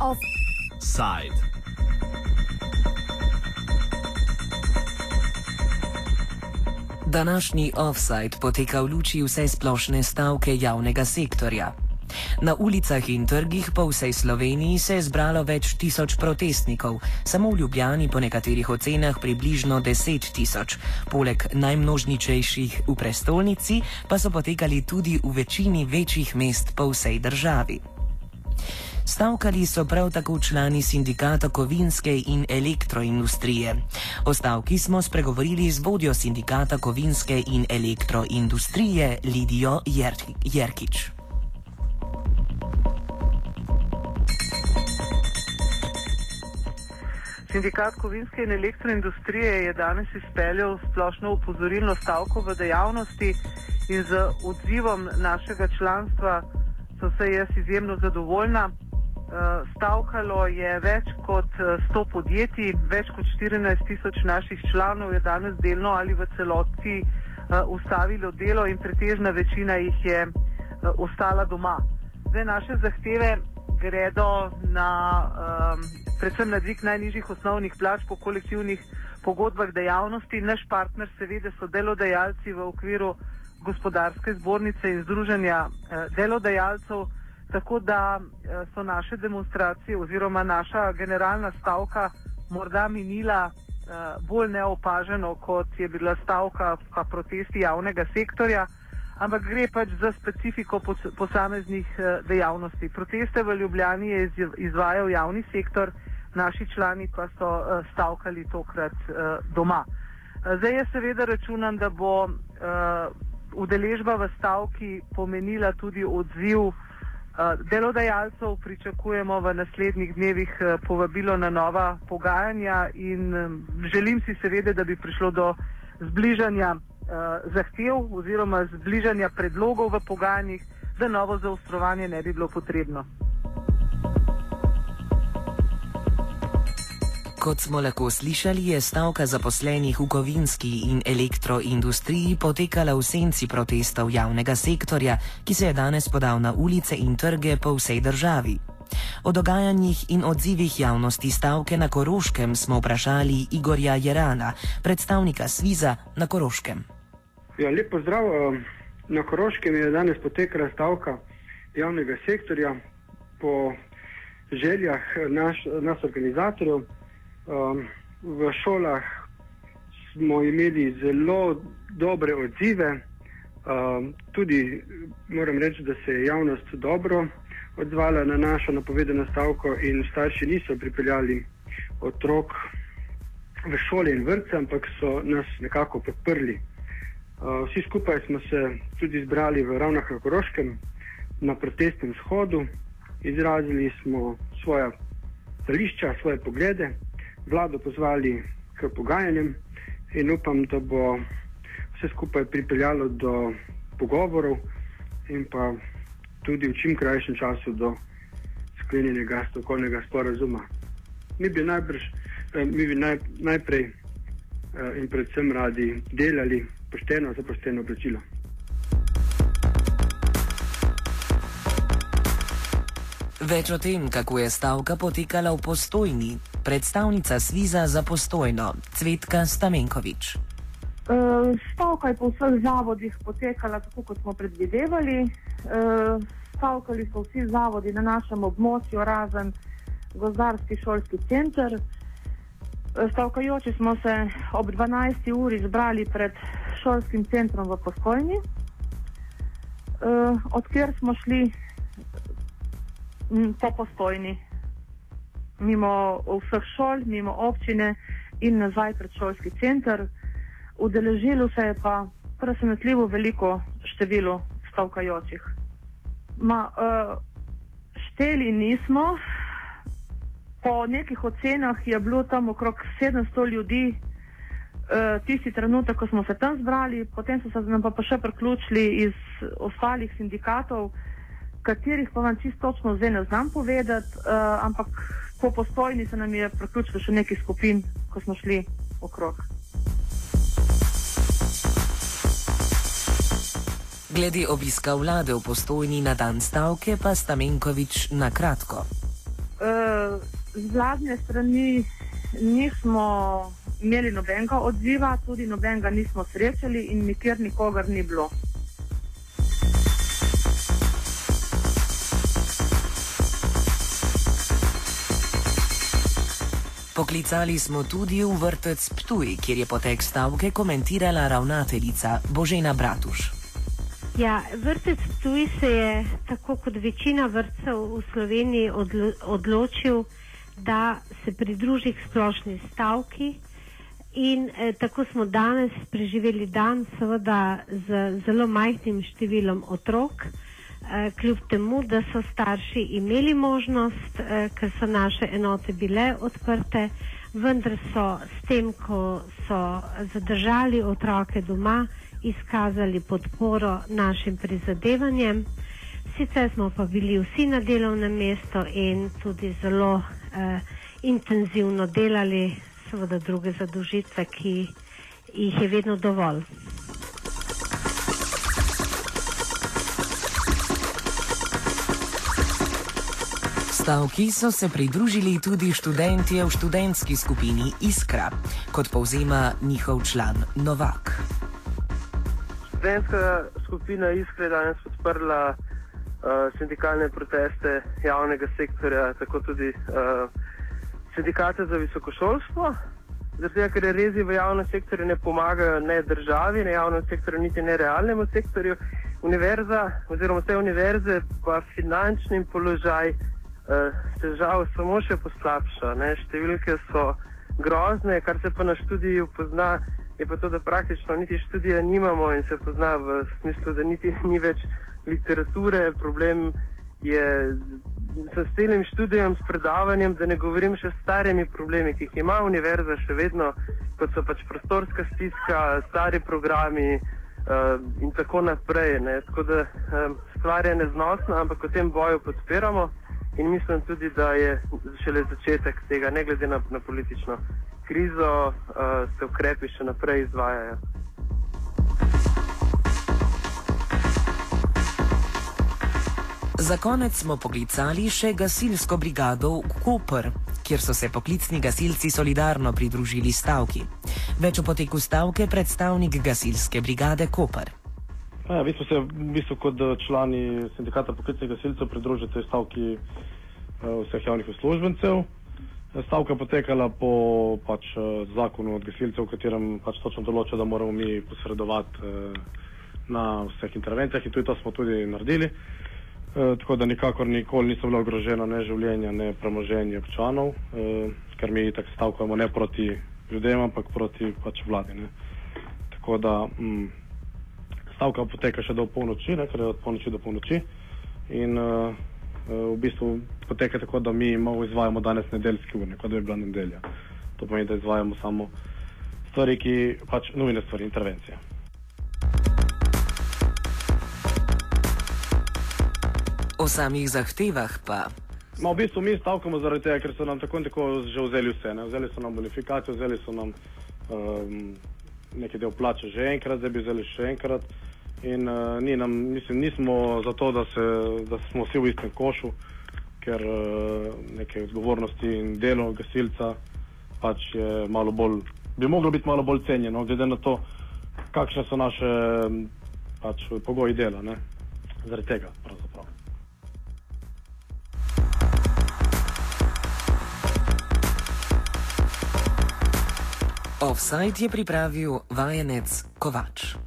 Offside. Današnji offside poteka v luči vse splošne stavke javnega sektorja. Na ulicah in trgih po vsej Sloveniji se je zbralo več tisoč protestnikov, samo v Ljubljani po nekaterih ocenah približno deset tisoč. Poleg najmnožničejših v prestolnici pa so potekali tudi v večini večjih mest po vsej državi. Stavkali so prav tako člani sindikata kovinske in elektroindustrije. O stavki smo spregovorili z vodjo sindikata kovinske in elektroindustrije Lidijo Jerkič. Sindikat kovinske in elektroindustrije je danes izpeljal splošno upozorilno stavko v dejavnosti in z odzivom našega članstva so se jaz izjemno zadovoljna. Eh, stavkalo je več kot 100 eh, podjetij, več kot 14 tisoč naših članov je danes delno ali v celoti eh, ustavilo delo in pretežna večina jih je ostala doma. Zdaj naše zahteve gredo na, um, predvsem na dvig najnižjih osnovnih plač po kolektivnih pogodbah dejavnosti. Naš partner seveda so delodajalci v okviru gospodarske zbornice in združenja eh, delodajalcev, tako da eh, so naše demonstracije oziroma naša generalna stavka morda minila eh, bolj neopaženo, kot je bila stavka pa protesti javnega sektorja ampak gre pač za specifiko posameznih eh, dejavnosti. Proteste v Ljubljani je izvajal javni sektor, naši člani pa so eh, stavkali tokrat eh, doma. Zdaj jaz seveda računam, da bo udeležba v stavki pomenila tudi odziv delodajalcev. Pričakujemo v naslednjih dnevih povabilo na nova pogajanja in želim si seveda, da bi prišlo do zbližanja zahtev oziroma zbližanja predlogov v pogajanjih, da novo zaostrovanje ne bi bilo potrebno. Kot smo lahko slišali, je stavka zaposlenih v kovinski in elektroindustriji potekala v senci protestov javnega sektorja, ki se je danes podal na ulice in trge po vsej državi. O dogajanjih in odzivih javnosti stavke na Koroškem smo vprašali Igorja Jerana, predstavnika Sviza na Koroškem. Ja, lep pozdrav. Eh, na Koroškem je danes potekala stavka javnega sektorja po željah naš, nas organizatorjev. Eh, v šolah smo imeli zelo dobre odzive, eh, tudi moram reči, da se je javnost dobro odzvala na našo napovedano stavko in starši niso pripeljali otrok v šole in vrtce, ampak so nas nekako podprli. Vsi skupaj smo se tudi zbrali v Ravnah na Koroškem na protestnem shodu, izrazili smo svoje stališča, svoje poglede, vlado pozvali k pogajanjem in upam, da bo vse skupaj pripeljalo do pogovorov in pa tudi v čim krajšem času do sklenjenega strokovnega sporazuma. Mi bi, najbrž, eh, mi bi naj, najprej eh, in predvsem radi delali pošteno za pošteno plačilo. Več o tem, kako je stavka potekala v postojni, predstavnica Sviza za postojno, Cvetka Stamenkovič. E, stavka je po vseh zavodih potekala tako, kot smo predvidevali. E, stavkali so vsi zavodi na našem območju, razen gozdarski šolski center. E, stavkajoči smo se ob 12. uri zbrali pred šolskim centrom v Postojni, uh, odkjer smo šli po Postojni, mimo vseh šol, mimo občine in nazaj pred šolski center. Udeležilo se je pa presenetljivo veliko število stavkajočih. Ma, uh, šteli nismo, po nekih ocenah je bilo tam okrog 700 ljudi, Eh, tisti trenutek, ko smo se tam zbrali, potem so se nam pa, pa še priključili iz ostalih sindikatov, katerih pa vam čisto točno zdaj ne znam povedati, uh, ampak po postojni se nam je priključilo še nekaj skupin, ko smo šli okrog. Glede obiska vlade v postojni na dan stavke, pa Stamenkovič na kratko. Uh, z vladne strani nismo imeli nobenega odziva, tudi nobenega nismo srečali in nikjer nikogar ni bilo. Poklicali smo tudi v vrtec Ptuj, kjer je potek stavke komentirala ravnateljica Božena Bratuš. Ja, vrtec Ptuj se je, tako kot večina vrtcev v Sloveniji, odlo odločil, da se pridruži k splošni stavki. In eh, tako smo danes preživeli dan, seveda z zelo majhnim številom otrok. Eh, kljub temu, da so starši imeli možnost, eh, ker so naše enote bile odprte, vendar so s tem, ko so zadržali otroke doma, izkazali podporo našim prizadevanjem. Sicer smo pa bili vsi na delovnem mestu in tudi zelo eh, intenzivno delali, seveda druge zadožitve, ki jih je vedno dovolj. stavki so se pridružili tudi študentje v študentski skupini Iskra, kot povzema njihov član Novak. Študentska skupina Iskra je danes podprla uh, sindikalne proteste javnega sektorja, tako tudi uh, sindikate za visokošolstvo. Zato, ker rezi v javnem sektorju ne pomagajo ne državi, ne javnemu sektorju, niti ne realnemu sektorju. Univerza oziroma vse univerze pa finančni položaj uh, se žal samo še poslabša. Ne? Številke so grozne, kar se pa na študiju pozna, je pa to, da praktično niti študija nimamo in se pozna v smislu, da niti ni več literature. Problem je s celim študijem, s predavanjem, da ne govorim še s starimi problemi, ki jih ima univerza še vedno, kot so pač prostorska stiska, stari programi. Uh, in tako naprej. Tako da, um, stvar je neznosna, ampak v tem boju podpiramo. In mislim tudi, da je šele začetek tega, ne glede na, na politično krizo, uh, se ukrepi še naprej izvajajo. Za konec smo poklicali še gasilsko brigado v Koper, kjer so se poklicni gasilci solidarno pridružili stavki. Več o poteku stavke predstavnik gasilske brigade Koper. Ja, vi smo se v bistvu kot eh, člani sindikata poklicnih gasilcev pridružili tej stavki uh, vseh javnih uslužbencev. Stavka je potekala po pač, uh, zakonu od gasilcev, v katerem pač točno določa, da moramo mi posredovati na vseh intervencijah in tudi to smo tudi naredili. Uh, tako da nikakor nikoli niso bila ogrožena ne življenja, ne premoženje občanov, uh, ker mi tako stavkamo ne proti ljudem, ampak proti pač vladi. Ne. Tako da. Mm, stavka poteka še do polnoči, ne, ker je od polnoči do polnoči. In uh, v bistvu poteka tako, da mi malo izvajamo danes nedeljski ur, kot da bi bila nedelja. To pomeni, da izvajamo samo stvari, ki pač nujne stvari, intervencije. O samih zahtevah pa. Ma v bistvu mi stavkamo zaradi tega, ker so nam tako in tako že vzeli vse. Ne? Vzeli so nam bonifikacijo, vzeli so nam um, nekaj del plače že enkrat, zdaj bi vzeli še enkrat. In uh, ni nam, mislim, nismo zato, da, se, da smo vsi v istem košu, ker uh, neke odgovornosti in delo gasilca pač je malo bolj, bi moglo biti malo bolj cenjeno, glede na to, kakšne so naše pač, pogoji dela. Ne? Zaradi tega pravzaprav. Offside je pripravil vajenec Kovač.